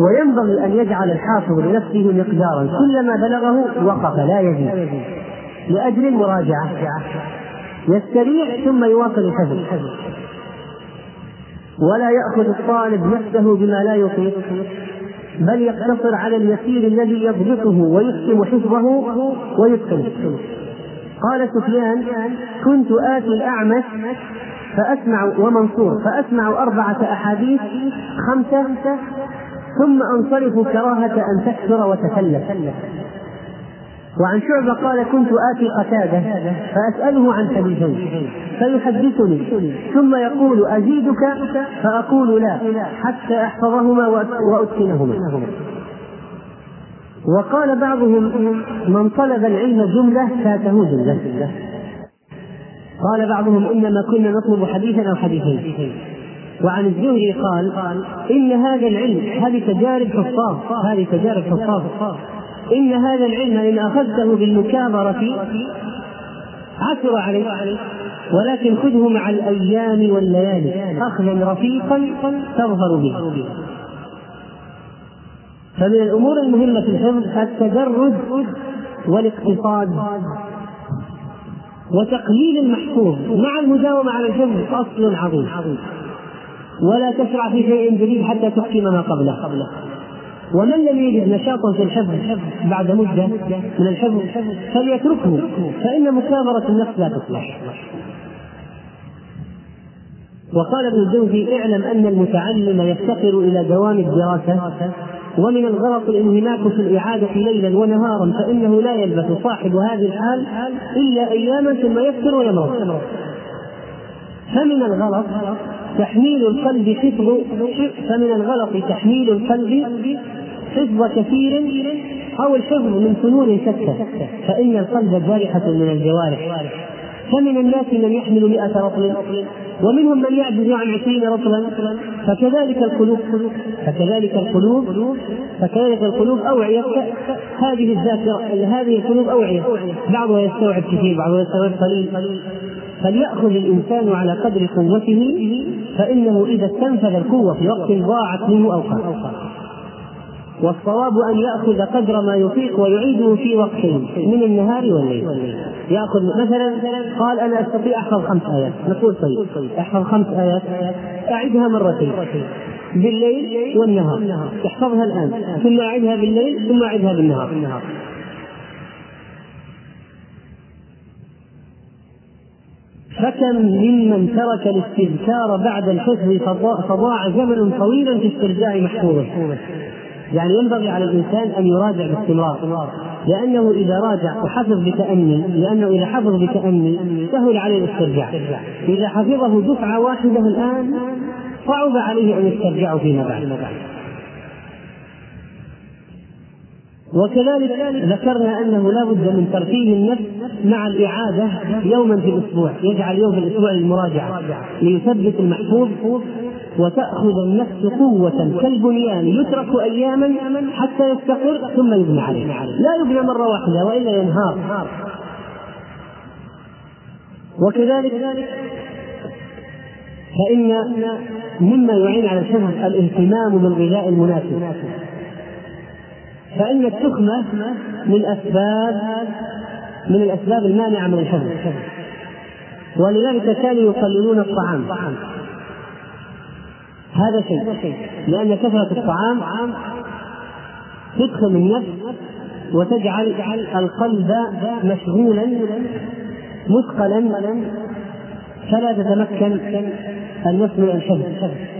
وينبغي أن يجعل الحافظ لنفسه مقدارا. كلما بلغه وقف لا يزيد. لأجل المراجعة. يستريح ثم يواصل الحفظ ولا يأخذ الطالب نفسه بما لا يطيق بل يقتصر على اليسير الذي يضبطه ويحكم حفظه ويتقنه قال سفيان كنت آتي الأعمش فأسمع ومنصور فأسمع أربعة أحاديث خمسة ثم أنصرف كراهة أن تكثر وتكلف وعن شعبة قال كنت آتي قتادة فأسأله عن حديثين فيحدثني ثم يقول أزيدك؟ فأقول لا حتى أحفظهما وأتقنهما. وقال بعضهم من طلب العلم جملة فاته جملة. قال بعضهم إنما كنا نطلب حديثا أو حديثين. وعن الزهري قال إن هذا العلم هذه تجارب حفاظ هذه تجارب حفاظ. إن هذا العلم إن أخذته بالمكابرة عثر عليه ولكن خذه مع الأيام والليالي. أخذا رفيقا تظهر به. فمن الأمور المهمة في الحفظ التدرج والاقتصاد وتقليل المحفوظ مع المداومة على الحفظ أصل عظيم. ولا تشرع في شيء جديد حتى تحكم ما قبله. ومن لم يجد نشاطا في الحفظ بعد مدة من الحفظ فليتركه فإن مكابرة النفس لا تصلح. وقال ابن الجوزي اعلم أن المتعلم يفتقر إلى دوام الدراسة ومن الغلط الانهماك في الإعادة ليلا ونهارا فإنه لا يلبث صاحب هذه الحال إلا أياما ثم يفتر ويمرض. فمن الغلط تحميل القلب حفظ فمن الغلط تحميل القلب حفظ كثير أو الحفظ من فنون شتى فإن القلب جارحة من الجوارح. فمن الناس من يحمل مئة رطل ومنهم من يعجز عن عشرين رطلا فكذلك القلوب فكذلك القلوب فكذلك القلوب أوعية هذه الذاكرة هذه القلوب أوعية بعضها يستوعب كثير بعضها يستوعب قليل. فليأخذ الإنسان على قدر قوته فإنه إذا استنفذ القوة في وقت ضاعت منه أوقات والصواب أن يأخذ قدر ما يطيق ويعيده في وقتين من النهار والليل. يأخذ مثلا قال أنا أستطيع أحفظ خمس آيات. نقول طيب أحفظ خمس آيات أعدها مرتين. بالليل والنهار. تحفظها الآن ثم أعدها بالليل ثم أعدها بالنهار. فكم ممن ترك الاستذكار بعد الحفظ فضاع زمن طويلا في استرجاع محفوظه. يعني ينبغي على الإنسان أن يراجع باستمرار. لأنه إذا راجع وحفظ بتاني لأنه إذا حفظ بتاني سهل عليه الاسترجاع. إذا حفظه دفعة واحدة الآن صعب عليه أن يسترجعه فيما بعد. وكذلك ذكرنا أنه لا بد من ترتيب النفس مع الإعادة يوما في الأسبوع يجعل يوم في الأسبوع للمراجعة ليثبت المحفوظ وتأخذ النفس قوة كالبنيان يترك أياما حتى يستقر ثم يبنى عليه. لا يبنى مرة واحدة وإلا ينهار. وكذلك فإن مما يعين على الحفظ الإهتمام بالغذاء المناسب. فإن التخمة من أسباب من الأسباب المانعة من الحفظ. ولذلك كانوا يقللون الطعام. هذا شيء. لأن كثرة الطعام تدخل النفس وتجعل القلب مشغولا مثقلا فلا تتمكن النفس من الحفظ.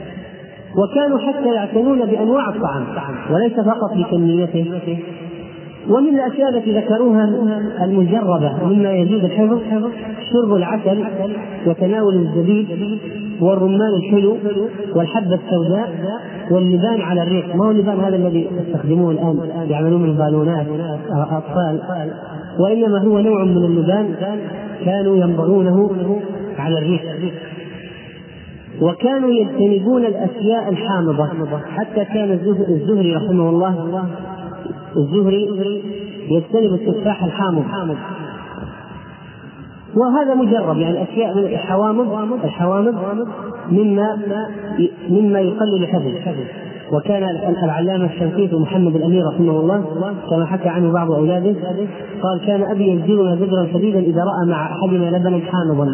وكانوا حتى يعتنون بأنواع الطعام وليس فقط بكميته. ومن الأشياء التي ذكروها المجربة مما يزيد الحفظ شرب العسل وتناول الزبيب والرمان الحلو والحبة السوداء واللبان على الريق ما هو اللبان هذا الذي يستخدموه الآن؟ يعملون من بالونات أطفال. وإنما هو نوع من اللبان كانوا ينبغونه على الريق وكانوا يجتنبون الأشياء الحامضة. حتى كان الزهري رحمه الله الزهري يجتنب التفاح الحامض. وهذا مجرب يعني الاشياء من الحوامض الحوامض مما مما يقلل الحفظ وكان العلامة الشنقيطي محمد الأمير رحمه الله كما حكى عنه بعض أولاده قال كان أبي يزجرنا زجرا شديدا إذا رأى مع أحدنا لبنا حامضا.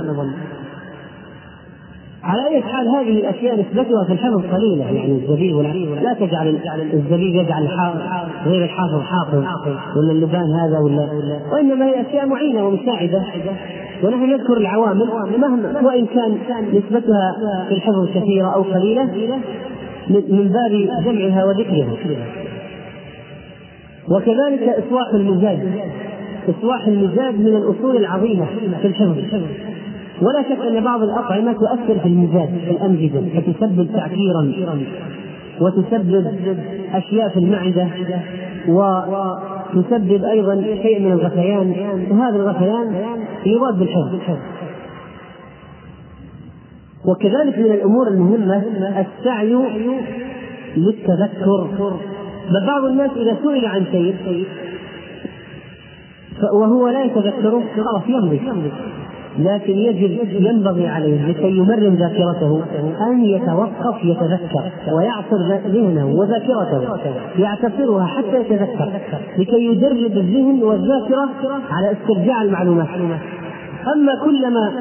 على أي حال هذه الأشياء نسبتها في الحفظ قليلة يعني الزبيب لا تجعل الزبيب يجعل غير الحافظ حافظ ولا اللبان هذا ولا وإنما هي أشياء معينة ومساعدة ونحن نذكر العوامل مهما وإن كان نسبتها في الحفظ كثيرة أو قليلة من باب جمعها وذكرها. وكذلك إصلاح المزاج إصلاح المزاج من الأصول العظيمة في الحفظ. ولا شك أن بعض الأطعمة تؤثر في المزاج في الامزجه فتسبب تعكيرا وتسبب أشياء في المعدة وتسبب أيضا شيء من الغثيان. وهذا الغثيان يراد بالحفظ وكذلك من الأمور المهمة السعي للتذكر. بل بعض الناس إذا سئل عن شيء وهو لا يتذكره خلاص يمضي. لكن يجب ينبغي عليه لكي يمرن ذاكرته أن يتوقف يتذكر ويعصر ذهنه وذاكرته. يعتصرها حتى يتذكر لكي يدرب الذهن والذاكرة على استرجاع المعلومات. أما كلما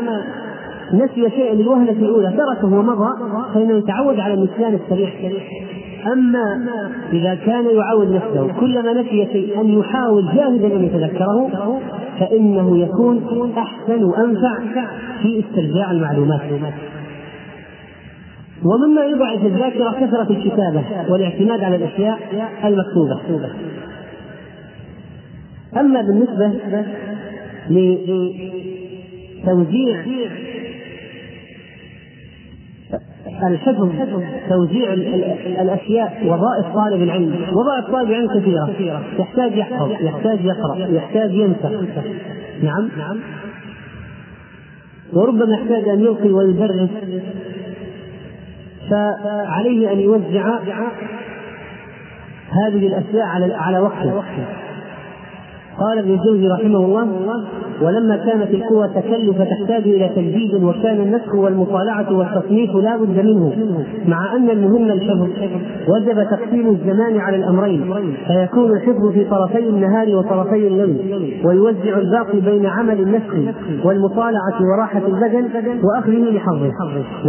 نسي شيئا للوهلة الأولى تركه ومضى فإنه يتعود على النسيان السريع. أما إذا كان يعود نفسه كلما نسي شيء أن يحاول جاهدا أن يتذكره فإنه يكون أحسن وأنفع في استرجاع المعلومات. ومما يضعف الذاكرة كثرة الكتابة والاعتماد على الأشياء المكتوبة. أما بالنسبة لتوزيع الحفظ توزيع الأشياء وظائف طالب العلم. وظائف طالب العلم كثيرة. يحتاج يحفظ يحتاج يقرأ يحتاج ينسى نعم. وربما يحتاج أن يلقي ويدرس. فعليه أن يوزع هذه الأشياء على على وقته. قال ابن الجوزي رحمه الله ولما كانت القوى تكلف تحتاج إلى تجديد وكان النسخ والمطالعة والتصنيف لا بد منه مع أن المهم الحفظ. وجب تقسيم الزمان على الأمرين فيكون الحفظ في طرفي النهار وطرفي الليل ويوزع الباقي بين عمل النسخ والمطالعة وراحة البدن وأخذه لحظه.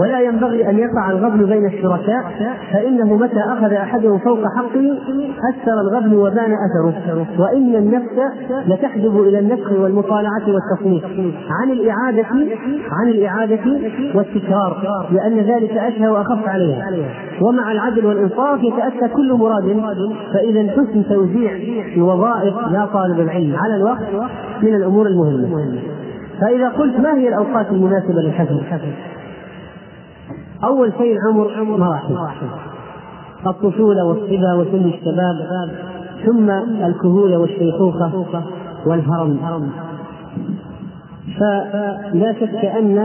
ولا ينبغي أن يقع الغبن بين الشركاء فإنه متى أخذ أحدهم فوق حقه أثر الغبن وبان أثره. وإن النفس لتحجب إلى النسخ والمطالعة والتصنيف عن الإعادة عن الإعادة والتكرار لأن ذلك أشهى وأخف عليها. ومع العدل والإنصاف يتأتى كل مراد فإذا حسن توزيع الوظائف يا طالب العلم على الوقت من الأمور المهمة. فإذا قلت ما هي الأوقات المناسبة للحفظ أول شيء العمر مراحل. الطفولة والصبا وسن الشباب ثم الكهولة والشيخوخة والهرم. فلا شك أن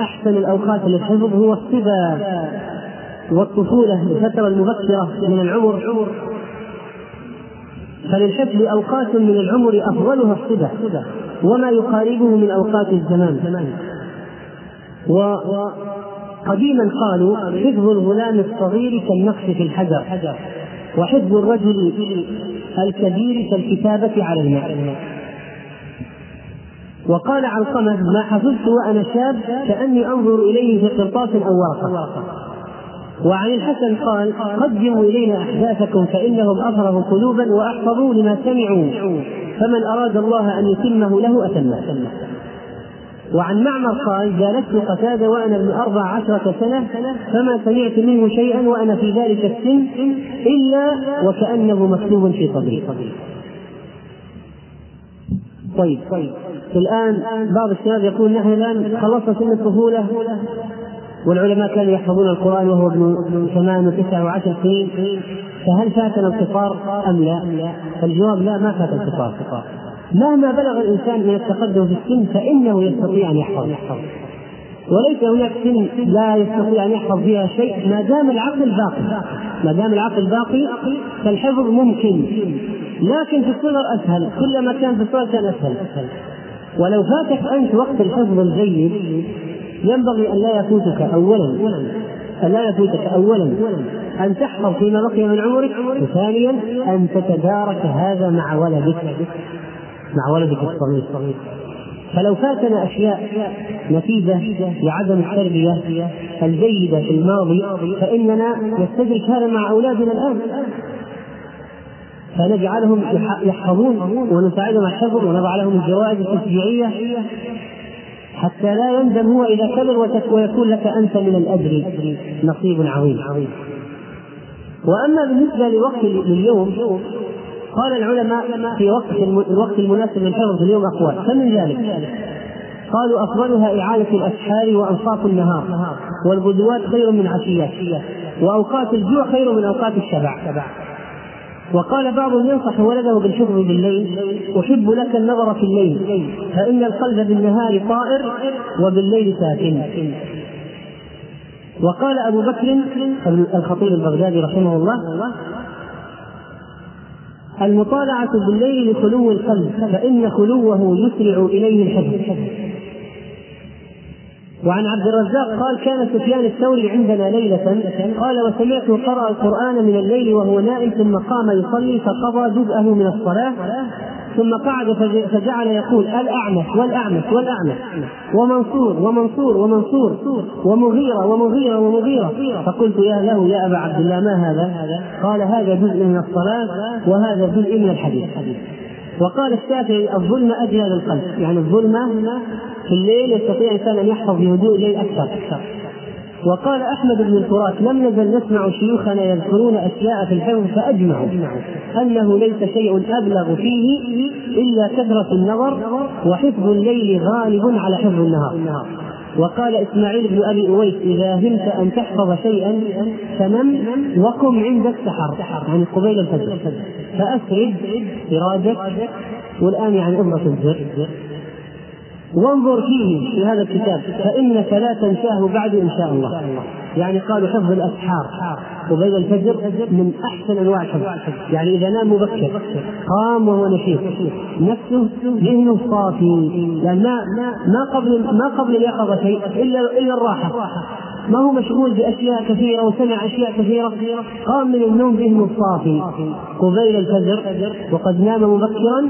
أحسن الأوقات للحفظ هو الصبا والطفولة الفترة المبكرة من العمر. فللحفظ أوقات من العمر أفضلها الصبا وما يقاربه من أوقات الزمان. وقديما قالوا حفظ الغلام الصغير كالنقش في الحجر وحفظ الرجل الكبير كالكتابة على الماء. وقال علقمة ما حفظت وأنا شاب كأني أنظر إليه في قرطاس أو ورقة. وعن الحسن قال قدموا إلينا أحداثكم فإنهم أفرغوا قلوبا وأحفظوا لما سمعوا فمن أراد الله أن يتمه له أتمه. وعن معمر قال جالست قتادة وأنا ابن أربع عشرة سنة فما سمعت منه شيئا وأنا في ذلك السن إلا وكأنه مكتوب في صدري طيب طيب. الآن بعض الشباب يقول نحن الآن خلصنا سن الطفولة والعلماء كانوا يحفظون القرآن وهو ابن ثمان وتسع وعشر سنين فهل فاتنا القصار أم لا؟ الجواب لا ما فات القصار مهما بلغ الإنسان من التقدم في السن فإنه يستطيع أن يحفظ. وليس هناك سن لا يستطيع أن يحفظ فيها شيء ما دام العقل باقي. ما دام العقل باقي فالحفظ ممكن لكن في الصغر أسهل كلما كان في الصغر كان أسهل. ولو فاتك أنت وقت الحفظ الجيد ينبغي أن لا يفوتك اولا أن لا يفوتك اولا أن تحفظ فيما بقي من عمرك وثانيا أن تتدارك هذا مع ولدك مع ولدك الصغير. فلو فاتنا أشياء نتيجة لعدم التربية الجيدة في الماضي فإننا نستدرك هذا مع أولادنا الآن. فنجعلهم يحفظون ونساعدهم على الحفظ ونضع لهم الجوائز التشجيعيه حتى لا يندم هو إذا كبر ويكون لك أنت من الأجر نصيب عظيم. وأما بالنسبة لوقت لليوم قال العلماء في وقت الوقت المناسب للحفظ في اليوم أقوال. فمن ذلك؟ قالوا أفضلها إعادة الأسحار وأنصاف النهار والغدوات خير من عشيات وأوقات الجوع خير من أوقات الشبع. وقال بعضهم ينصح ولده بالحفظ بالليل أحب لك النظر في الليل فإن القلب بالنهار طائر وبالليل ساكن. وقال أبو بكر الخطيب البغدادي رحمه الله المطالعة بالليل لخلو القلب فإن خلوه يسرع إليه الحفظ وعن عبد الرزاق قال كان سفيان الثوري عندنا ليلة قال وسمعته قرأ القرآن من الليل وهو نائم ثم قام يصلي فقضى جزءه من الصلاة ثم قعد فجعل يقول الأعمش والأعمش والأعمش ومنصور ومنصور ومنصور ومغيرة ومغيرة ومغيرة. فقلت يا له يا أبا عبد الله ما هذا؟ قال هذا جزء من الصلاة وهذا جزء من الحديث. وقال الشافعي الظلم أجلى للقلب يعني الظلمة في الليل يستطيع الإنسان أن يحفظ بهدوء الليل أكثر. وقال أحمد بن الفرات لم نزل نسمع شيوخنا يذكرون أشياء في الحفظ فأجمعوا أنه ليس شيء أبلغ فيه إلا كثرة النظر وحفظ الليل غالب على حفظ النهار. وقال إسماعيل بن أبي أويس إذا همت أن تحفظ شيئا فنم وقم عند السحر. يعني قبيل الفجر. فأسرد سراجك والآن يعني اضغط الزر وانظر فيه في هذا الكتاب فإنك لا تنساه بعد إن شاء الله. يعني قالوا حفظ الأسحار قبيل الفجر من أحسن أنواع الحفظ. يعني إذا نام مبكر قام وهو نشيط نفسه ذهنه صافي. يعني ما ما قبل ما قبل اليقظة شيء إلا إلا الراحة. ما هو مشغول بأشياء كثيرة وسمع أشياء كثيرة قام من النوم ذهنه صافي قبيل الفجر وقد نام مبكرا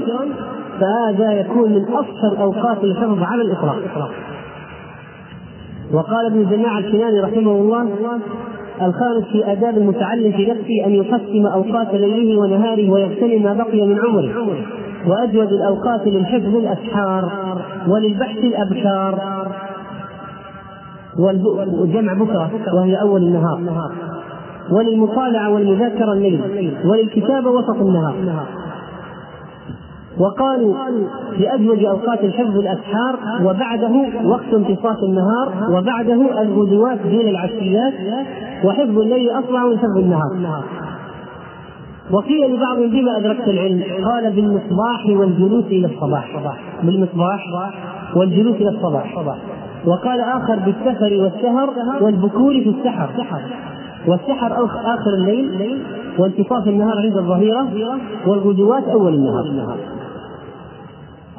فهذا يكون من أفضل أوقات الحفظ على الإطلاق. وقال ابن جماعة الكناني رحمه الله الخامس في آداب المتعلم في نفسه أن يقسم أوقات ليله ونهاره ويغتنم ما بقي من عمره. وأجود الأوقات للحفظ الأسحار وللبحث الأبكار. وجمع بكرة وهي أول النهار. وللمطالعة والمذاكرة الليل وللكتابة وسط النهار. وقالوا لأجود أوقات الحفظ الأسحار وبعده وقت انتصاف النهار وبعده الغدوات دون العشيات وحفظ الليل أسرع من حفظ النهار. وقيل لبعضهم بما أدركت العلم؟ قال بالمصباح والجلوس إلى الصباح. بالمصباح والجلوس إلى الصباح. وقال آخر بالسفر والسهر والبكور في السحر. والسحر آخر الليل وانتصاف النهار عند الظهيرة والغدوات أول النهار.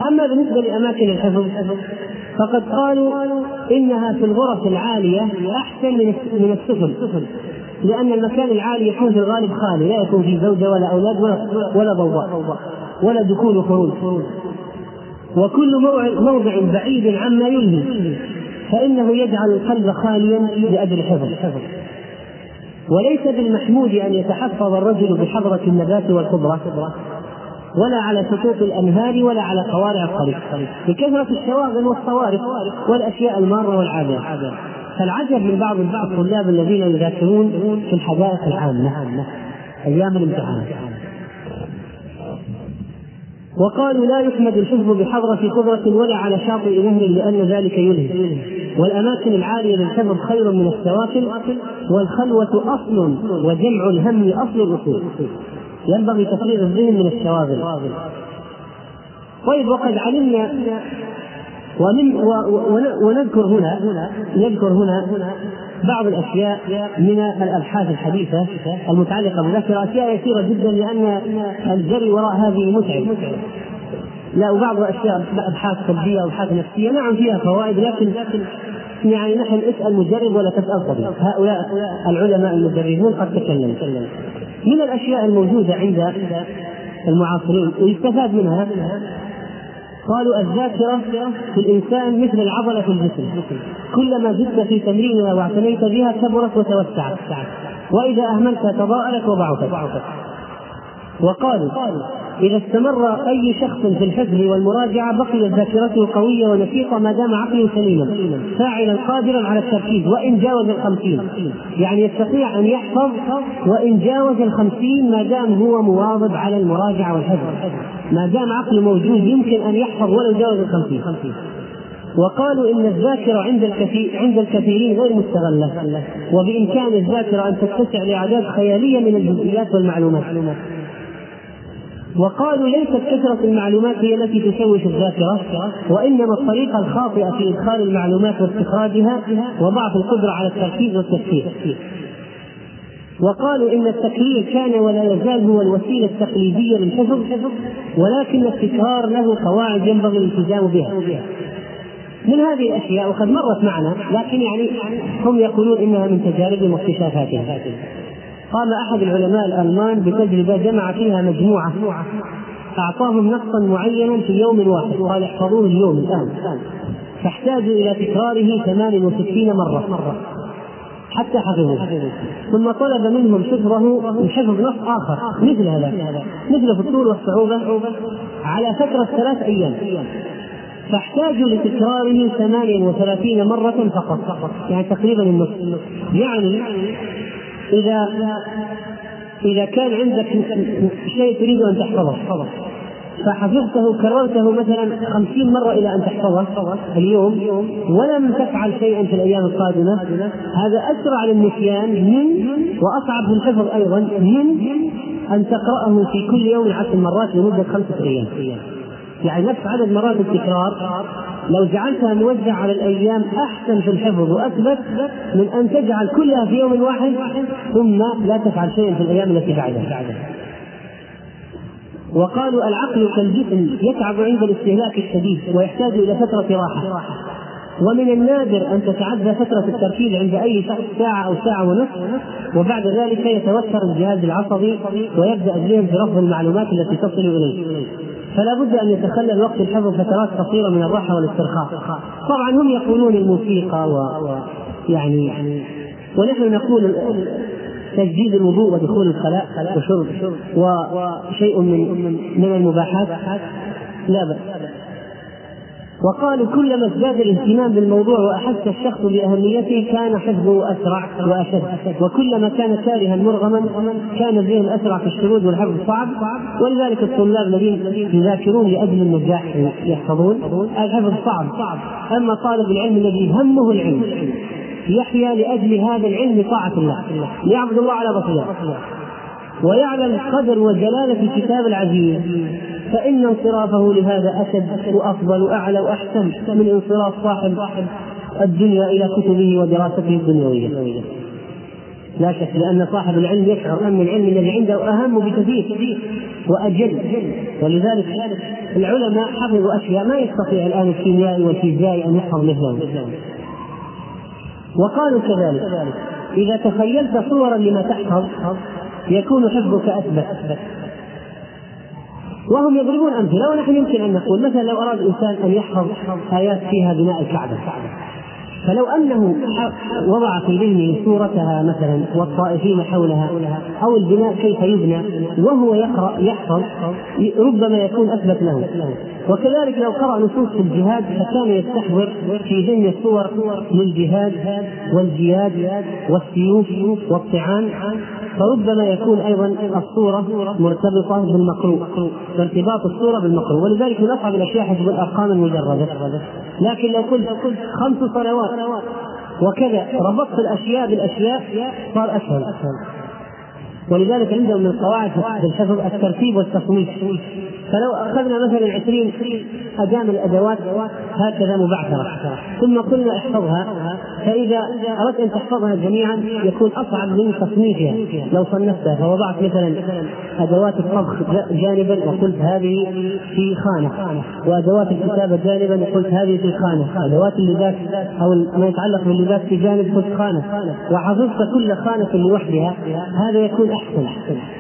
أما بالنسبة لأماكن الحفظ فقد قالوا إنها في الغرف العالية أحسن من السفل لأن المكان العالي يكون في الغالب خالي لا يكون فيه زوجة ولا أولاد ولا ولا ضوضاء ولا دخول وخروج. وكل موضع بعيد عما يلهي فإنه يجعل القلب خاليا لأجل الحفظ. وليس بالمحمود أن يتحفظ الرجل بحضرة النبات والخضرة ولا على شطوط الأنهار ولا على قوارع الطريق. لكثره الشواغل والصوارف والأشياء المارة والعابره فالعجب من بعض الطلاب الذين يذاكرون في الحدائق العامة أيام الامتحان. وقالوا لا يحمد الحفظ بحضرة قدرة ولا على شاطئ نهر لأن ذلك يلهي والأماكن العالية للحفظ خير من السواكن والخلوة أصل وجمع الهم أصل الأصول ينبغي تفريغ الذهن من الشواغل. طيب وقد علمنا ومن ونذكر هنا نذكر هنا بعض الأشياء من الأبحاث الحديثة المتعلقة بذكر أشياء يسيرة جدا لأن الجري وراء هذه متعب. لا وبعض الأشياء أبحاث طبية وابحاث نفسية نعم فيها فوائد لكن يعني نحن اسأل مجرب ولا تسأل طبيب. هؤلاء العلماء المجربون قد تكلموا. من الأشياء الموجودة عند المعاصرين ويستفاد منها قالوا الذاكرة في الإنسان مثل العضلة في الجسم. كلما زدت في تمرينها واعتنيت بها كبرت وتوسعت. وإذا أهملتها تضاءلت وضعفت وقالوا إذا استمر أي شخص في الحفظ والمراجعة بقيت ذاكرته قوية ونشيطة ما دام عقله سليما فاعلا قادرا على التركيز وإن جاوز الخمسين. يعني يستطيع أن يحفظ وإن جاوز الخمسين ما دام هو مواظب على المراجعة والحفظ ما دام عقله موجود يمكن أن يحفظ ولو جاوز الخمسين. وقالوا إن الذاكرة عند الكثير عند الكثيرين غير مستغلة وبإمكان الذاكرة أن تتسع لاعداد خيالية من الجزئيات والمعلومات. وقالوا ليست كثرة المعلومات هي التي تشوش الذاكرة وإنما الطريقة الخاطئة في إدخال المعلومات واستخراجها وضعف القدرة على التركيز والتفكير. وقالوا إن التكرير كان ولا يزال هو الوسيلة التقليدية للحفظ ولكن التكرار له قواعد ينبغي الالتزام بها. من هذه الأشياء وقد مرت معنا لكن يعني هم يقولون إنها من تجاربهم واكتشافاتهم قام أحد العلماء الألمان بتجربة جمع فيها مجموعة. أعطاهم نصا معينا في يوم واحد قال احفظوه اليوم الآن. فاحتاجوا إلى تكراره 68 مرة. حتى حفظوه ثم طلب منهم حفظه حفظ نص آخر. مثل هذا. مثل في الطول والصعوبه على فترة ثلاث أيام. فاحتاجوا لتكراره 38 مرة فقط. يعني تقريبا النصف يعني إذا إذا كان عندك شيء تريد أن تحفظه فحفظته كررته مثلا خمسين مرة إلى أن تحفظه اليوم ولم تفعل شيئا في الأيام القادمة هذا أسرع للنسيان من وأصعب في الحفظ أيضا من أن تقرأه في كل يوم عشر مرات لمدة خمسة أيام. يعني نفس عدد مرات التكرار لو جعلتها موزعة على الأيام أحسن في الحفظ وأثبت من أن تجعل كلها في يوم واحد ثم لا تفعل شيئا في الأيام التي بعدها. وقالوا العقل كالجسم يتعب عند الاستهلاك الشديد ويحتاج إلى فترة راحة. ومن النادر أن تتعدى فترة التركيز عند أي شخص ساعة أو ساعة ونصف وبعد ذلك يتوتر الجهاز العصبي ويبدأ الذهن في رفض المعلومات التي تصل إليه. فلا بد أن يتخلل وقت الحفظ فترات قصيرة من الراحة والاسترخاء. طبعا هم يقولون الموسيقى و يعني ونحن نقول تجديد الوضوء ودخول الخلاء وشرب وشيء من من المباحات. لا بأس. وقالوا كلما ازداد الاهتمام بالموضوع وأحس الشخص بأهميته كان حفظه أسرع وأشد. وكلما كان كارها مرغما كان الذهن أسرع في الشرود والحفظ صعب. ولذلك الطلاب الذين يذاكرون لأجل النجاح يحفظون. الحفظ صعب. أما طالب العلم الذي همه العلم يحيا لأجل هذا العلم طاعة الله. ليعبد الله على بصيرة. ويعلم قدر وجلالة الكتاب العزيز. فإن انصرافه لهذا أشد وأفضل وأعلى وأحسن من انصراف صاحب الدنيا إلى كتبه ودراسته الدنيوية. لا شك لأن صاحب العلم يشعر أن العلم الذي عنده أهم بكثير وأجل. ولذلك العلماء حفظوا أشياء ما يستطيع الآن الكيميائي والفيزيائي أن يحفظ مثلهم. وقالوا كذلك إذا تخيلت صورا لما تحفظ يكون حفظك أثبت. وهم يضربون أمثلة ونحن يمكن أن نقول مثلا لو أراد الإنسان أن يحفظ آيات فيها بناء الكعبة. فلو أنه وضع في ذهنه صورتها مثلا والطائفين حولها أو البناء كيف يبنى وهو يقرأ يحفظ ربما يكون أثبت له. وكذلك لو قرأ نصوص في الجهاد فكان يستحضر في ذهنه صور للجهاد والجياد والسيوف والطعان فربما يكون أيضا الصورة مرتبطة بالمقروء ارتباط الصورة بالمقروء ولذلك من اصعب الاشياء حسب الأرقام المجردة. لكن لو قلت خمس صلوات وكذا ربطت الأشياء بالأشياء صار أسهل. ولذلك عندهم من القواعد في الحفظ الترتيب والتصنيف فلو أخذنا مثلا عشرين اداه من الأدوات هكذا مبعثرة. ثم قلنا احفظها. فإذا أردت أن تحفظها جميعا يكون أصعب من تصنيفها. لو صنفتها فوضعت مثلا أدوات الطبخ جانبا وقلت هذه في خانة وأدوات الكتابة جانبا وقلت هذه في خانة أدوات اللباس أو ما يتعلق باللباس في جانب قلت خانة وحفظت كل خانة لوحدها هذا يكون أحسن.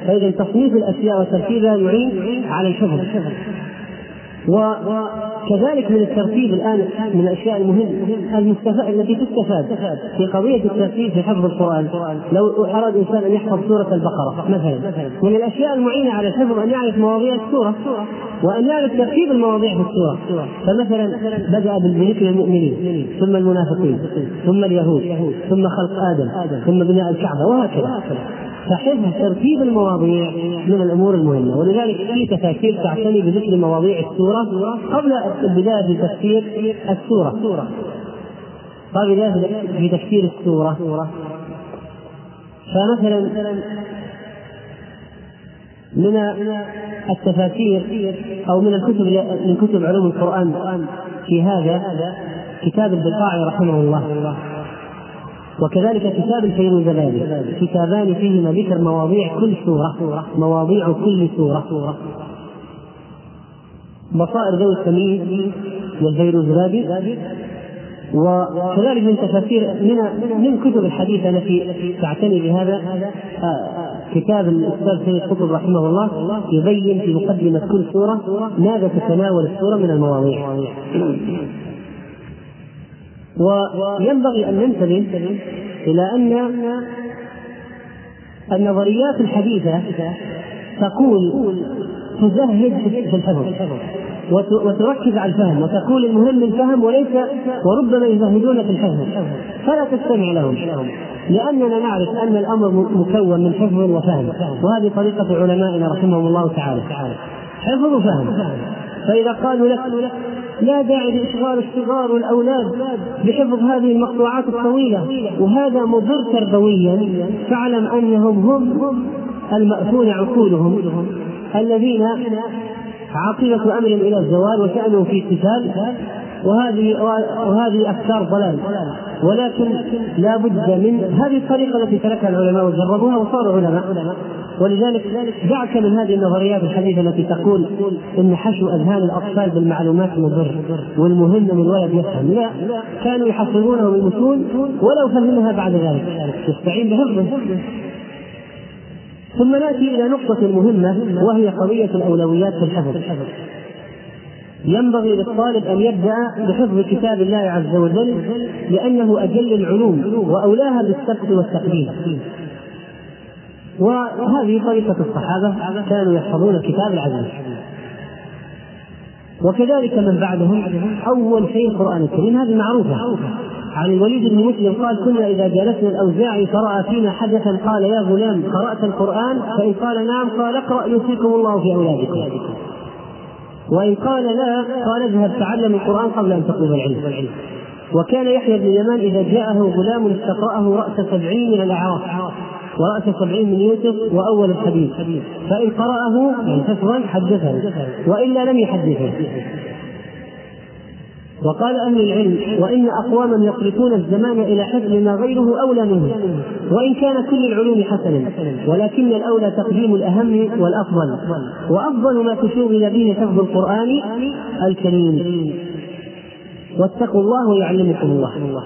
فإذا تصنيف الأشياء وترتيبها يعين على الحفظ. وكذلك من الترتيب الآن من الأشياء المهمة المستفاد التي تستفاد في قضية الترتيب في حفظ القرآن. لو أراد إنسان أن يحفظ سورة البقرة مثلا من الأشياء المعينة على الحفظ أن يعرف مواضيع السورة وأن يعرف ترتيب المواضيع في السورة. فمثلا بدأ بذكر المؤمنين ثم المنافقين ثم اليهود ثم خلق آدم ثم بناء الكعبة وهكذا. فحفظ ترتيب المواضيع من الأمور المهمة. ولذلك في تفاسير تعتني بذكر مواضيع السورة قبل البداية في تفسير السورة. قبل البداية في تفسير السورة. فمثلا من التفاسير أو من الكتب من كتب علوم القرآن في هذا كتاب البقاعي رحمه الله. وكذلك كتاب الفيروزبادي كتابان فيهما ذكر مواضيع كل سورة. مواضيع كل سورة. بصائر ذوي التمييز للفيروزبادي وكذلك من تفاسير من من كتب الحديث التي تعتني بهذا كتاب الأستاذ سيد قطب رحمه الله يبين في مقدمة كل سورة ماذا تتناول السورة من المواضيع. وينبغي أن ننتبه إلى أن النظريات الحديثة تقول تزهد في الحفظ وتركز على الفهم وتقول المهم الفهم وليس وربما يزهدون في الحفظ فلا تستمع لهم لأننا نعرف أن الأمر مكون من حفظ وفهم وهذه طريقة علمائنا رحمهم الله تعالى. حفظ وفهم. فإذا قالوا لك لا داعي لإشغال الصغار والأولاد بحفظ هذه المقطوعات الطويلة وهذا مضر تربويا. فاعلم أنهم هم المأفون عقولهم الذين عاقبة أمر إلى الزوال وشأنه في قتال وهذه وهذه أفكار ضلال. ولكن لا بد من هذه الطريقة التي تركها العلماء وجربوها وصاروا علماء. ولذلك دعك من هذه النظريات الحديثة التي تقول إن حشو أذهان الأطفال بالمعلومات مضر والمهم من الولد يفهم. لا. كانوا يحصلونه بالمتون ولو فهمها بعد ذلك. يستعين بحفظه. ثم نأتي إلى نقطة مهمة وهي قضية الأولويات في الحفظ. ينبغي للطالب أن يبدا بحفظ كتاب الله عز وجل لأنه أجل العلوم وأولاها بالسبق والتقديم. وهذه طريقة الصحابة كانوا يحفظون الكتاب العزيز. وكذلك من بعدهم أول شيء القرآن الكريم هذه معروفة. عن الوليد بن مسلم قال كنا إذا جلسنا الاوزاعي فراى فينا حدثا قال يا غلام قرأت القرآن فإن قال نعم قال اقرأ يوصيكم الله في أولادكم. وإن قال لا قال اذهب تعلم القرآن قبل أن تطلب العلم. وكان يحيى بن اليمان إذا جاءه غلام استقرأه رأس سبعين من الأعراف ورأس سبعين من يوسف وأول الحديث. فإن قرأه يعني حفظا حدثه وإلا لم يحدثه. وقال أهل العلم وإن أقواما يصرفون الزمان إلى حفظ ما غيره أولى منه وإن كان كل العلوم حسنا ولكن الأولى تقديم الأهم والأفضل وأفضل ما تشوغل به حفظ القرآن الكريم. واتقوا الله ويعلمكم الله.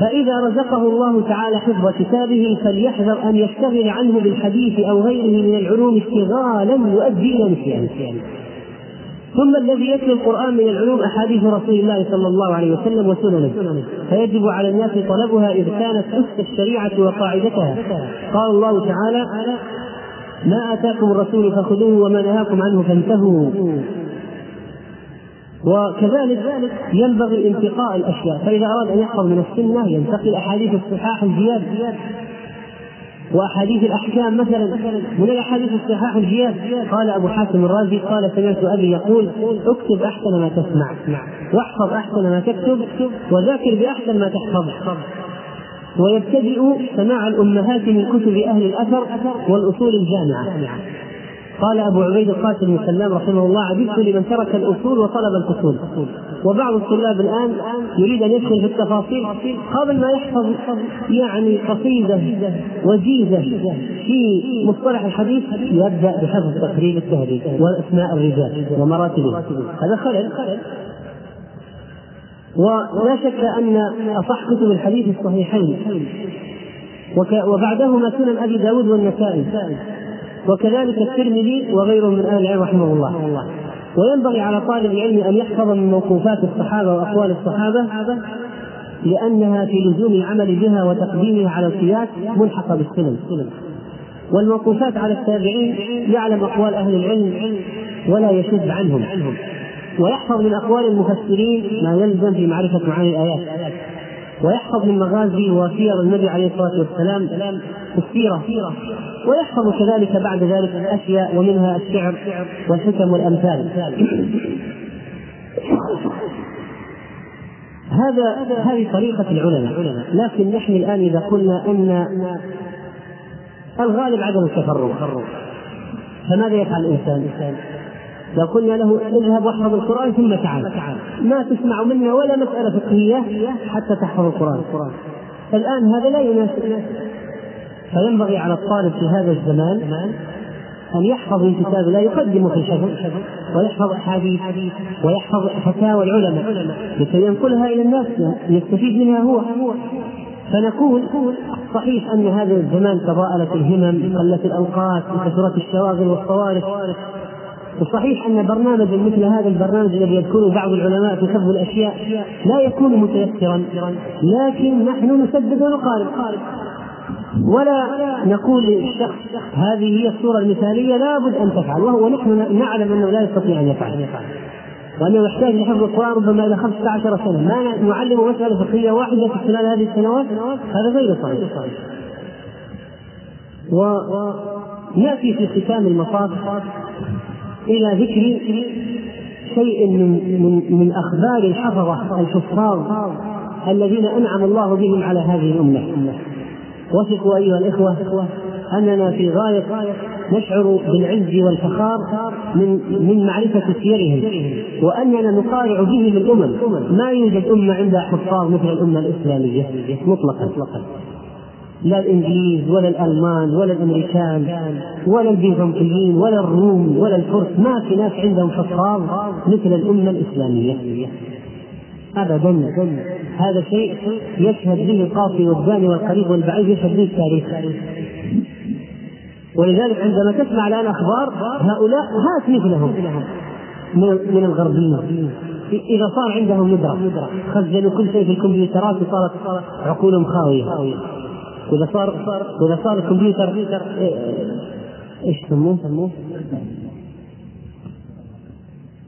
فإذا رزقه الله تعالى حفظ كتابه فليحذر أن يشتغل عنه بالحديث أو غيره من العلوم اشتغالا يؤدي إلى نسيانه ثم الذي يتلو القرآن من العلوم أحاديث رسول الله صلى الله عليه وسلم وسننه. فيجب على الناس طلبها إذ كانت أسس الشريعة وقاعدتها. قال الله تعالى ما آتاكم الرسول فخذوه وما نهاكم عنه فانتهوا. وكذلك ينبغي انتقاء الأشياء. فإذا أراد أن يحفظ من السنة ينتقي احاديث الصحاح الزياد وأحاديث الأحكام مثلا من الأحاديث الصحاح الجياد. قال أبو حاتم الرازي قال سمعت أبي يقول اكتب أحسن ما تسمع واحفظ أحسن ما تكتب وذاكر بأحسن ما تحفظ. ويبتدئ سماع الأمهات من كتب أهل الأثر والأصول الجامعة. قال أبو عبيد القاسم بن سلام رحمه الله عجبت لمن ترك الأصول وطلب الفصول. وبعض الطلاب الآن يريد أن يدخل في التفاصيل قبل ما يحفظ يعني قصيدة وجيزة في مصطلح الحديث يبدأ بحفظ تقريب التهذيب وأسماء الرجال ومراتبهم هذا خلل. ولا شك أن أصح كتب الحديث الصحيحين وبعدهما سنن أبي داود والنسائي. وكذلك الترمذي وغيره من أهل العلم رحمه الله. وينبغي على طالب العلم أن يحفظ من موقوفات الصحابة وأقوال الصحابة لأنها في لزوم العمل بها وتقديمها على القياس ملحقة بالسنن والموقوفات على التابعين يعلم أقوال أهل العلم ولا يشد عنهم. ويحفظ من أقوال المفسرين ما يلزم في معرفة معاني الآيات. ويحفظ من مغازي وسير النبي عليه الصلاة والسلام السيرة. ويحفظ كذلك بعد ذلك الأشياء ومنها الشعر والحكم والأمثال. هذا هذه طريقة العلماء. لكن نحن الآن إذا قلنا أن الغالب عدم التفرغ فماذا يفعل الإنسان؟ لو قلنا له اذهب واحفظ القرآن ثم تعال. ما تسمع منا ولا مسألة فقهية حتى تحفظ القرآن. الآن هذا لا يناسب. فينبغي على الطالب في هذا الزمان أن يحفظ من كتاب يقدم في الحفظ ويحفظ أحاديث ويحفظ فتاوى العلماء لكي ينقلها إلى الناس يستفيد منها هو. فنقول صحيح أن هذا الزمان تضاءلت الهمم قلت الأوقات وكثرت الشواغل والصوارف. وصحيح أن برنامجا مثل هذا البرنامج الذي يذكره بعض العلماء في حفظ الأشياء لا يكون متيسرا لكن نحن نسدد ونقارب ولا نقول للشخص هذه هي الصورة المثالية لابد أن تفعل وهو نحن نعلم أنه لا يستطيع أن يفعل. وأنه يحتاج لحفظ القرآن ربما إلى 15 سنة. ما نعلمه مسألة فقهية واحدة في خلال هذه السنوات هذا غير صحيح. وناتي في ختام المطاف إلى ذكر شيء من من من أخبار الحفظة الحفاظ الذين أنعم الله بهم على هذه الأمة. وثقوا أيها الإخوة أننا في غاية نشعر بالعز والفخار من من معرفة سيرهم وأننا نقارع بهم الأمم. ما يوجد أمة عندها حفاظ مثل الأمة الإسلامية مطلقا. لا الإنجليز ولا الألمان ولا الأمريكان ولا البيزنطيين ولا الروم ولا الفرس ما في ناس عندهم حفاظ مثل الأمة الإسلامية. ابدا هذا شيء يشهد به القاصي والزاني والقريب والبعيد يشهد به التاريخ. ولذلك عندما تسمع الآن أخبار هؤلاء هات مثلهم من الغربيين إذا صار عندهم ندرة خزنوا كل شيء في الكمبيوترات وصارت عقولهم خاوية. وإذا صار وإذا صار الكمبيوتر إيش يسموه؟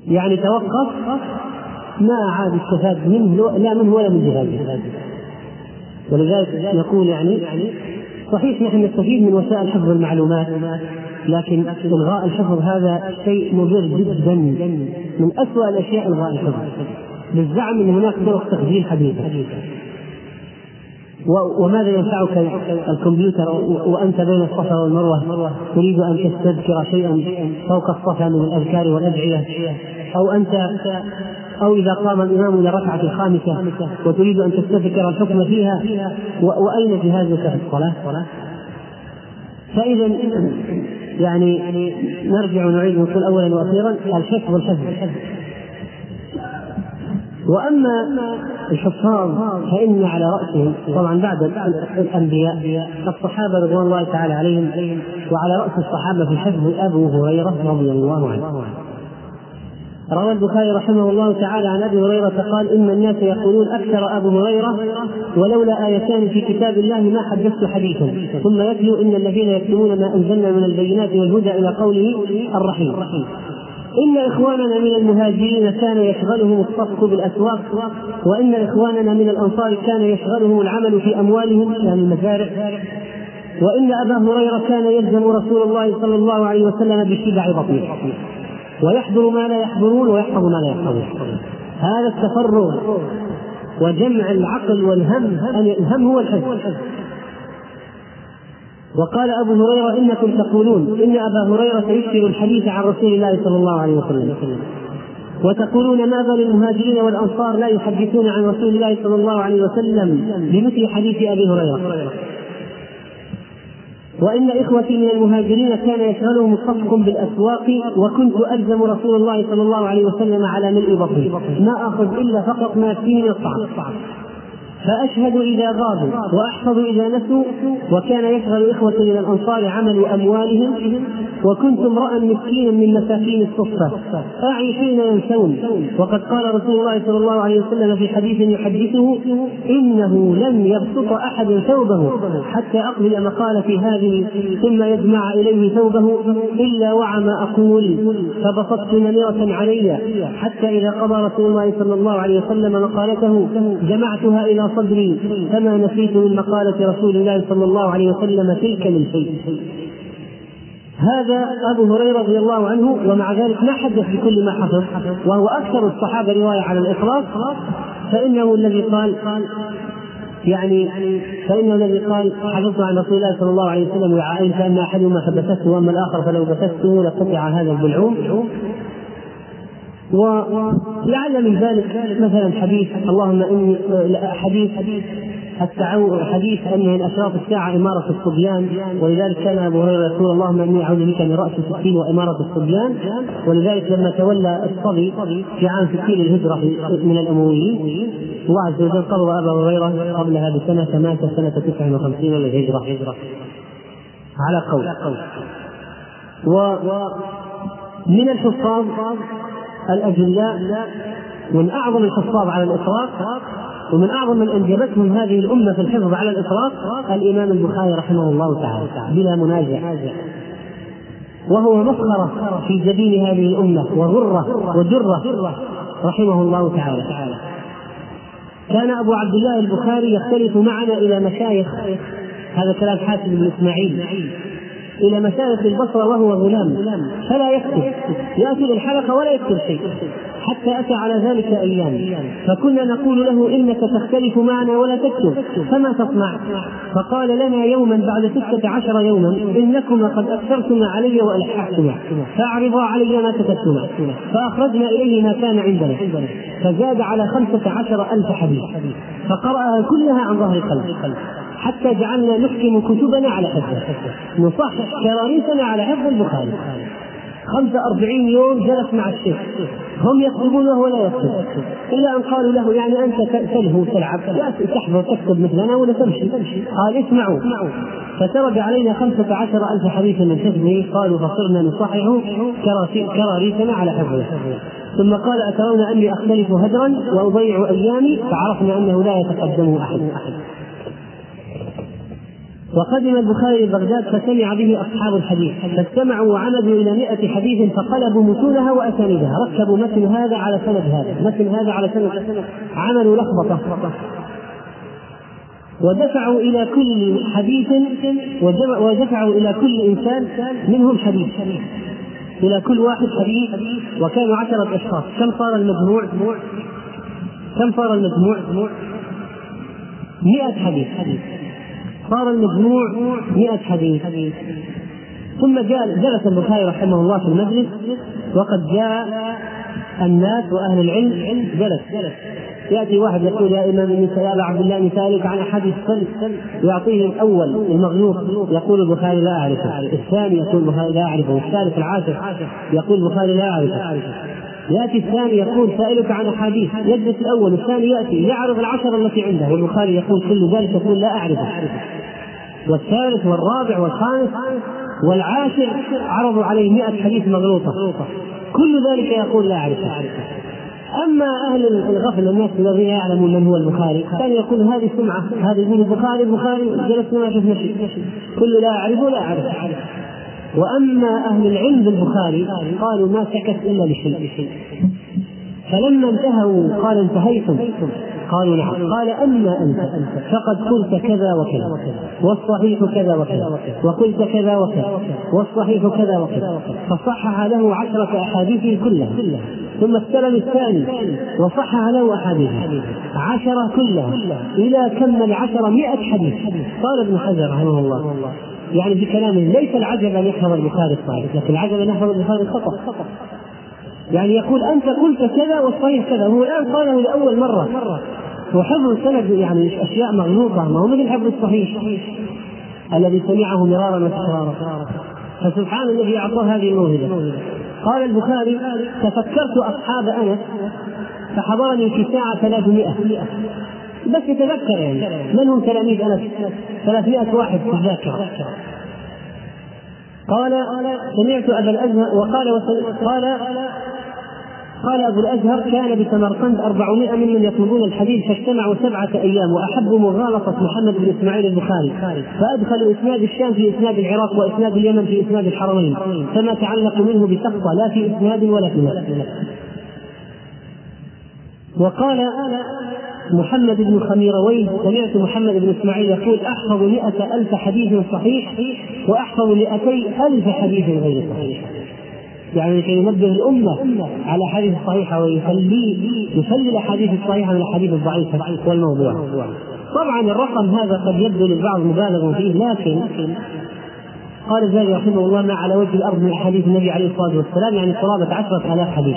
يعني توقف ما عاد استفاد منه لا منه ولا من جهازه ولذلك نقول يعني صحيح نحن نستفيد من وسائل حفظ المعلومات لكن إلغاء الحفظ هذا شيء مضر جدا من اسوء الأشياء إلغاء الحفظ. بالزعم إن هناك طرق تخزين حديثه وماذا ينفعك الكمبيوتر وأنت بين الصفا والمروة؟ تريد أن تستذكر شيئا فوق الصفا من الأذكار والأدعية؟ أو أنت أو إذا قام الإمام إلى الركعة الخامسة وتريد أن تستذكر الحكم فيها وأين جهازك في الصلاة؟ فإذا يعني نرجع ونعيد ونقول اولا وأخيرا الحفظ والحفظ وأما الحفاظ فإن على رأسهم طبعا بعد الأنبياء الصحابة رضوان الله تعالى عليهم وعلى رأس الصحابة في الحفظ أبو هريرة رضي الله عنه روى البخاري رحمه الله تعالى عن أبي هريرة قال إن الناس يقولون أكثر أبو هريرة ولولا آيتان في كتاب الله ما حدثت حديثا. ثم يتلو إن الذين يكتمون ما أنزلنا من البينات والهدى إلى قوله الرحيم. إن إخواننا من المهاجرين كان يشغلهم الصفق بالأسواق وإن إخواننا من الأنصار كان يشغلهم العمل في أموالهم يعني المزارع. وإن أبا هريرة كان يلزم رسول الله صلى الله عليه وسلم بشبع بطنه. ويحضر ما لا يحضرون ويحفظ ما لا يحفظون. هذا التفرغ وجمع العقل والهم الهم هو الحفظ. وقال أبو هريرة إنكم تقولون إن أبا هريرة يكثر الحديث عن رسول الله صلى الله عليه وسلم. وتقولون ما بال المهاجرين والأنصار لا يحدثون عن رسول الله صلى الله عليه وسلم بمثل حديث أبي هريرة. وإن إخوتي من المهاجرين كان يشغلهم الصفق بالأسواق وكنت ألزم رسول الله صلى الله عليه وسلم على ملء بطني. ما آخذ إلا فقط ما يكفيني من الطعام فأشهد إذا غابوا وأحفظ إذا نسوا وكان يشغل إخوة من الأنصار عمل أموالهم وكنت امرأ مسكينا من مساكين الصفة أعي حين ينسون. وقد قال رسول الله صلى الله عليه وسلم في حديث يحدثه إنه لم يبسط أحد ثوبه حتى أقبل مقالتي هذه ثم يجمع إليه ثوبه إلا وعى ما أقول فبسطت نمرة علي حتى إذا قضى رسول الله صلى الله عليه وسلم مقالته جمعتها إلى صدري فما نسيت من مقالة رسول الله صلى الله عليه وسلم تلك من شيء. هذا أبو هريرة رضي الله عنه ومع ذلك ما حدث بكل ما حفظ وهو أكثر الصحابة رواية على الإخلاص فإنه الذي قال يعني فإنه الذي قال حفظت عن رسول الله صلى الله عليه وسلم وعائشة أن أحدهما حبسته وأما الآخر فلو بسته لقطع هذا البلعوم. ولعل من ذلك مثلا حديث اللهم إني حديث التعو حديث إن من اشراط الساعة إمارة الصبيان ولذلك كان أبو هريرة يقول اللهم إني أعوذ بك من رأس الستين وإمارة الصبيان ولذلك لما تولى الصبي في عام 60 الهجرة من الأمويين الله عز وجل قبض ابا هريرة قبلها بسنة مات سنة 59 للهجرة. على قول. ومن الحفاظ الأجلاء من أعظم الحفاظ على الإطلاق ومن أعظم من أنجبتهم هذه الأمة في الحفظ على الإطلاق الإمام البخاري رحمه الله تعالى بلا منازع. وهو مسخرة في جبين هذه الأمة وغرة ودرة رحمه الله تعالى. كان أبو عبد الله البخاري يختلف معنا إلى مشايخ هذا كلام حاتم بن إسماعيل. إلى مشايخ البصرة وهو غلام. فلا يكتب. يأتي للحلقة ولا يكتب شيء. حتى أتى على ذلك أيام فكنا نقول له إنك تختلف معنا ولا تكتب. فما تصنع؟ فقال لنا يوما بعد ستة عشر يوما إنكما قد أكثرتما علي وألححتما فأعرضا علي ما كتبتما. فأخرجنا إليه ما كان عندنا. فزاد على خمسة عشر ألف حديث. فقرأها كلها عن ظهر قلب حتى جعلنا نحكم كتبنا على حفظه. نصحح كراريسنا على حفظ البخاري. خمسة أربعين يوم جلس مع الشيخ. هم يكتبون وهو لا يكتب إلا أن قالوا له يعني أنت تلهو تلعب تحفظ تكتب مثلنا ولا تمشي. قال اسمعوا. فترد علينا خمسة عشر ألف حديث من حفظه قالوا فصرنا نصحح كراريسنا على حفظه ثم قال أترون أني أختلف هدرا وأضيع أيامي؟ فعرفنا أنه لا يتقدمه أحد. وقدم البخاري بغداد فسمع به أصحاب الحديث فاجتمعوا وعمدوا إلى مئة حديث فقلبوا متونها وأسانيدها ركبوا متن هذا على سند هذا متن هذا على سند عملوا لخبطة ودفعوا إلى كل حديث ودفعوا إلى كل إنسان منهم حديث إلى كل واحد حديث وكانوا عشرة أشخاص كم صار المجموع؟ كم صار المجموع؟ مئة حديث صار المجموع 100 حديث. ثم جلس البخاري رحمه الله في المجلس وقد جاء الناس وأهل العلم جلس. يأتي واحد يقول يا إمام يا أبا عبد الله مثالك عن احاديث السلف يعطيه الأول المغلوط يقول البخاري لا أعرفه. الثاني يقول البخاري لا أعرفه الثالث العاشر يقول البخاري لا أعرفه. يأتي الثاني يقول سائلك عن أحاديث يجلس الأول الثاني يأتي يعرض العشر التي عنده والبخاري يقول كل ذلك يقول لا أعرفه. والثالث والرابع والخامس والعاشر عرضوا عليه مئة حديث مغلوطة. كل ذلك يقول لا أعرفه. أما أهل الغفلة الناس الذين يعلمون من هو البخاري كان يقول هذه سمعة هذا يقول البخاري البخاري جلسنا ما شفنا شيء. كل لا أعرفه لا أعرف وأما أهل العلم بالبخاري قالوا ما سكت إلا لشيء. فلما انتهوا قال انتهيتم. قالوا نعم. قال أما أنت فقد قلت كذا وكذا والصحيح كذا وكذا وقلت كذا وكذا والصحيح كذا وكذا. فصحح له عشرة أحاديث كلها. ثم استلم الثاني وصحح له أحاديث عشرة كلها إلى كمل عشرة مئة حديث. قال ابن حجر رحمه الله. يعني بكلامه ليس العجب أن يحفظ البخاري الصحيح لكن العجب أن يحفظ البخاري الخطأ. يعني يقول أنت قلت كذا والصحيح كذا هو الآن قاله لأول مرة. وحفظ السند يعني أشياء مغلوطة ما هو مثل حفظ الصحيح؟ الذي سمعه مرارا وتكرارا. فسبحان الذي أعطاه هذه الموهبة. قال البخاري تفكرت أصحاب أنس فحضرني في ساعه 300 بس يتذكر يعني. من هم تلاميذ أنس. 300 واحد في الذاكرة. قال سمعت أبا الأزهر وقال قال قال أبو الأزهر كان بسمرقند 400 ممن يطلبون الحديث فاجتمعوا سبعة أيام وأحبوا مغالطة محمد بن إسماعيل البخاري. فادخلوا إسناد الشام في إسناد العراق وإسناد اليمن في إسناد الحرمين. فما تعلقوا منه بسقطه لا في إسناد ولا في وقال محمد بن خميروين سمعت محمد بن إسماعيل يقول أحفظ مئة ألف حديث صحيح وأحفظ مئتي ألف حديث غير صحيح. يعني كي ينبه الأمة على الأحاديث الصحيحة ويخلي يخلي الأحاديث الصحيحة من الأحاديث الضعيفة والموضوع. طبعا الرقم هذا قد يبدو للبعض مبالغ فيه لكن قال الزاهد رحمه الله ما على وجه الأرض من أحاديث النبي عليه الصلاة والسلام يعني قرابه عشره الاف حديث.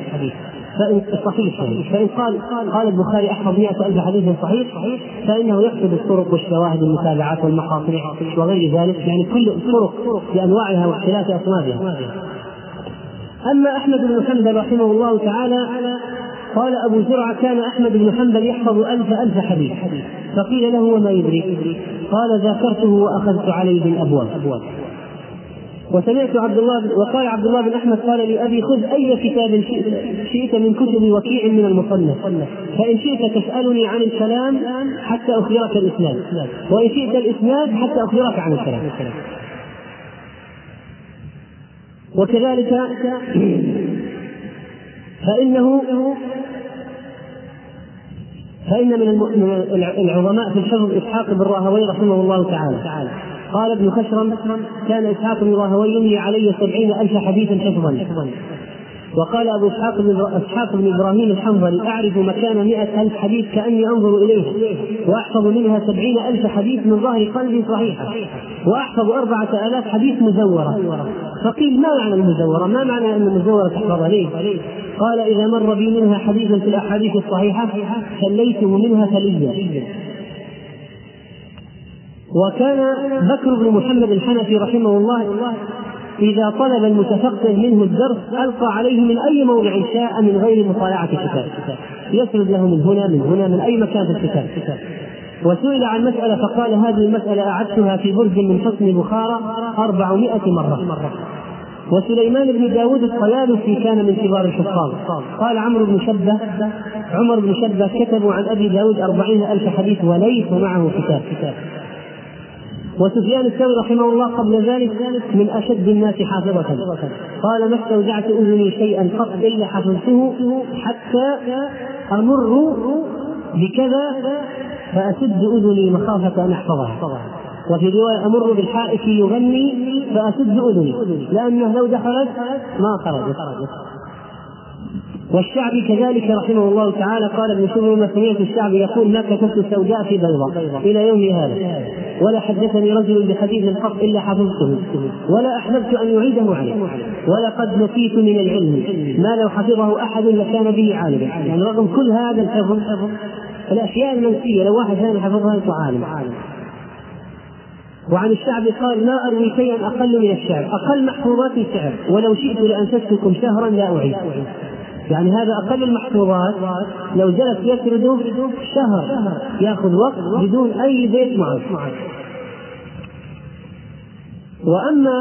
فإن صحيح. فإن قال قال البخاري أحفظ مئة ألف حديث صحيح فإنه يقصد الطرق والشواهد والمتابعات والمقاطع وغير ذلك يعني كل الطرق بأنواعها واختلاف أصنافها. أما أحمد بن حنبل رحمه الله تعالى قال أبو زرعة كان أحمد بن حنبل يحفظ ألف ألف حديث. فقيل له وما يدري قال ذاكرته وأخذت عليه بالأبواب. وسمعت عبد الله وقال عبد الله بن أحمد قال لابي خذ أي كتاب شئت من كتب وكيع من المصنف. فإن شئت تسألني عن الكلام حتى أخبرك الإسناد. وإن شئت الإسناد حتى أخبرك عن الكلام. وكذلك فإنه فإن من العظماء في الحفظ إسحاق بن راهوي رحمه الله تعالى. قال ابن خشرم كان إسحاق بن راهوي يملي علي سبعين ألف حديثا حفظا وقال أبو إسحاق بن إسحاق بن إبراهيم الحنظلي أعرف مكان مئة ألف حديث كأني أنظر إليه وأحفظ منها سبعين ألف حديث من ظهر قلبي صحيحة وأحفظ أربعة آلاف حديث مزورة فقيل ما معنى المزورة؟ ما معنى أن المزورة تحفظها ليه؟ قال إذا مر بي منها حديث في الأحاديث الصحيحة خليته منها خليا وكان بكر بن محمد الحنفي رحمه الله إذا طلب المتفقه منه الدرس ألقى عليه من أي موضع شاء من غير مطالعة الكتاب. يسرد له من هنا من هنا من أي مكان في الكتاب. وسئل عن مسألة فقال هذه المسألة أعدتها في برج من حصن بخارى أربعمائة مرة. وسليمان بن داود الطيالسي كان من كبار الحفاظ. قال عمرو بن شبة عمر بن شبة كتبوا عن أبي داود أربعين ألف حديث وليس معه كتاب. وسفيان الثوري رحمه الله قبل ذلك من أشد الناس حافظة. قال ما استودعت أذني شيئا قط إلا حفظته حتى أمر بكذا فأسد أذني مخافة أن أحفظها. وفي رواية أمر بالحائط يغني فأسد أذني لأنه لو دخلت ما خرجت والشعبي كذلك رحمه الله تعالى قال ابن ما سمعت الشعبي يقول ما كتبت سوداء في بيضة إلى يوم هذا. ولا حدثني رجل بحديث قط إلا حفظته. ولا أحببت أن يعيده عليه ولقد نسيت من العلم. ما لو حفظه أحد لكان به عالما يعني رغم كل هذا الحفظ الأشياء المنسية لو واحد ثاني حفظها يكون عالم. وعن الشعب قال ما أروي شيئا أقل من الشعر أقل محفوظات الشعر ولو شئت لانشدتكم شهرا لا أعيد. يعني هذا أقل المحفوظات لو جلس يسرد شهر يأخذ وقت بدون أي بيت معه وأما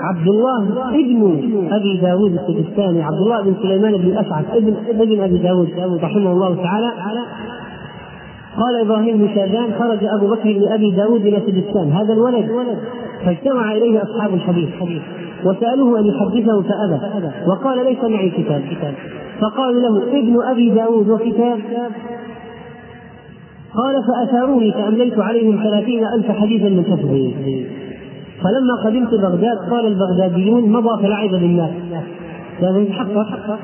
عبد الله ابن أبي داود السجستاني عبد الله بن سليمان بن الاشعث ابن ابن أبي داود رحمه الله تعالى قال إبراهيم بن شاذان خرج أبو بكر لابي داود إلى سجستان. هذا الولد. فاجتمع إليه أصحاب الحديث. وسألوه أن يحدثه فأبى. وقال ليس معي كتاب. فقالوا له ابن أبي داود وكتاب. قال فأثاروني فأمليت عليهم ثلاثين ألف حديثا من حفظه فلما قدمت بغداد قال البغداديون مضى فلعب بالناس لازم يتحقق.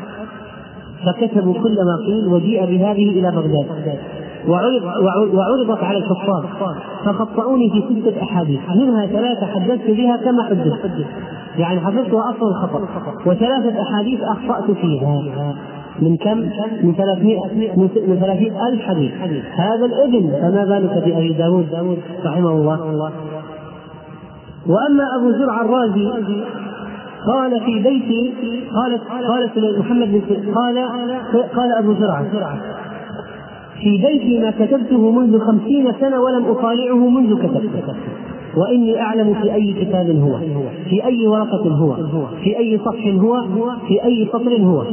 فكتبوا كل ما قيل وجيء بهذه إلى بغداد. وعرض وعرضت على الحفاظ فخطأوني في ستة أحاديث. منها ثلاثة حدثت بها كما حدثت. يعني حفظتها أصلا الخطأ. وثلاثة أحاديث أخطأت فيها. من كم؟ من 300 من 300 ألف حديث. هذا الإبن. فما بالك بأبي داود رحمه الله. وأما أبو زرع الرازي قال في بيتي قالت قالت محمد بن قال قال أبو زرعة في بيتي ما كتبته منذ خمسين سنة ولم أطالعه منذ كتبت وإني أعلم في أي كتاب هو في أي ورقة هو في أي صفح هو في أي سطر هو.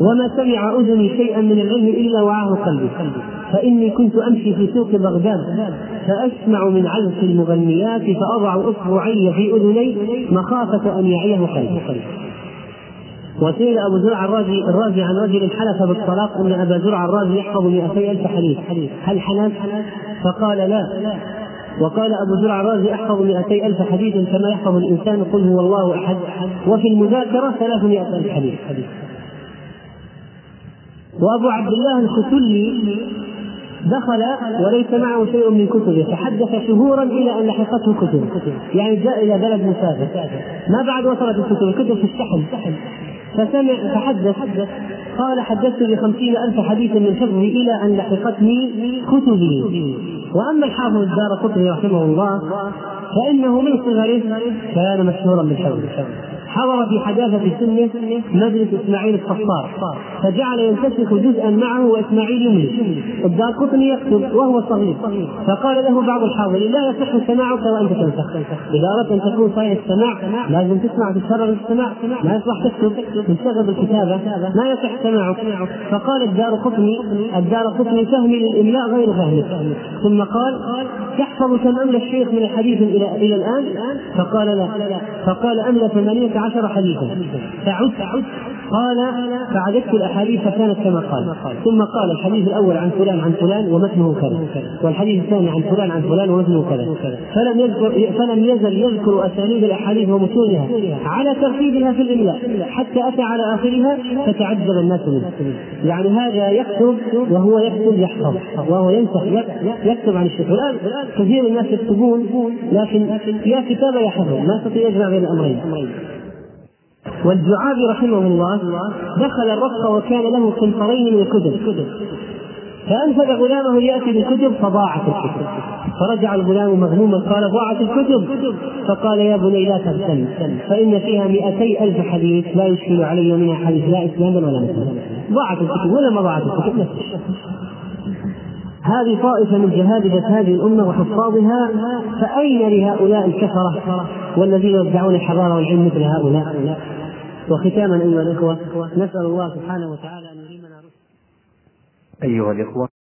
وما سمع أذني شيئا من العلم إلا وعاه قلبي. فإني كنت أمشي في سوق بغداد فأسمع من عزف المغنيات فأضع إصبعي في أذني مخافة أن يعيه قلبي. وسئل أبو زرع الرازي الرازي عن رجل حلف بالطلاق أن أبا زرع الرازي يحفظ 200 ألف حديث هل حلف؟ فقال لا. وقال أبو زرع الرازي أحفظ 200 ألف حديث كما يحفظ الإنسان قل هو الله أحد. وفي المذاكرة 300 ألف حديث. وأبو عبد الله الختلي دخل وليس معه شيء من كتبه فحدث شهورا إلى أن لحقته كتب يعني جاء إلى بلد مسافر. ما بعد وصلت الكتب؟ الكتب في الشحن فسمع فحدث. قال حدثت بخمسين ألف حديث من حفظه إلى أن لحقتني كتبي. وأما الحافظ الدار قطني رحمه الله فإنه من صغره كان مشهورا بالحفظ. حضر في حداثة سنه مجلس إسماعيل الصفار فجعل ينتسخ جزءا معه وإسماعيل يملي الدار قطني يكتب وهو صغير. فقال له بعض الحاضرين لا يصح سماعك وأنت تنسخ. إذا أردت أن تكون صحيح السماع لازم تسمع تتفرغ السماع. ما يصلح تكتب تشتغل بالكتابة ما يصح سماعك. فقال الدار قطني الدار قطني فهمي للإملاء غير فهمك. ثم قال تحفظ كم أملى الشيخ من الحديث إلى إلى الآن؟ فقال لا فقال أملى ثمانية عشر حديثا. فعدت قال فعددت الأحاديث فكانت كما قال. ثم قال الحديث الأول عن فلان عن فلان ومتنه كذا. والحديث الثاني عن فلان عن فلان ومتنه كذا. فلم يذكر فلم يزل يذكر أسانيد الأحاديث ومتونها على ترتيبها في الإملاء. حتى أتى على آخرها فتعجب الناس منه يعني هذا يكتب وهو يكتب يحفظ وهو ينسخ يكتب عن الشيخ. الآن كثير من الناس يكتبون لكن يا كتابه يا حفظ. ما يستطيع يجمع بين الأمرين. والجعابي رحمه الله دخل الرفق وكان له قنطرين من كتب فأنفذ غلامه ليأتي بالكتب فضاعت الكتب فرجع الغلام مغموما قال ضاعت الكتب فقال يا بني لا تغتم فإن فيها مئتي ألف حديث لا يشكل علي منها حديث لا إسلاما ولا مسلما ضاعت الكتب ولا ما ضاعت الكتب هذه طائفة من جهابذة هذه الأمة وحفاظها فأين لهؤلاء الكفرة والذين يدعون الحضارة والعلم مثل هؤلاء؟ وختاما أيها الإخوة نسأل الله سبحانه وتعالى أن يلهمنا أيها الإخوة.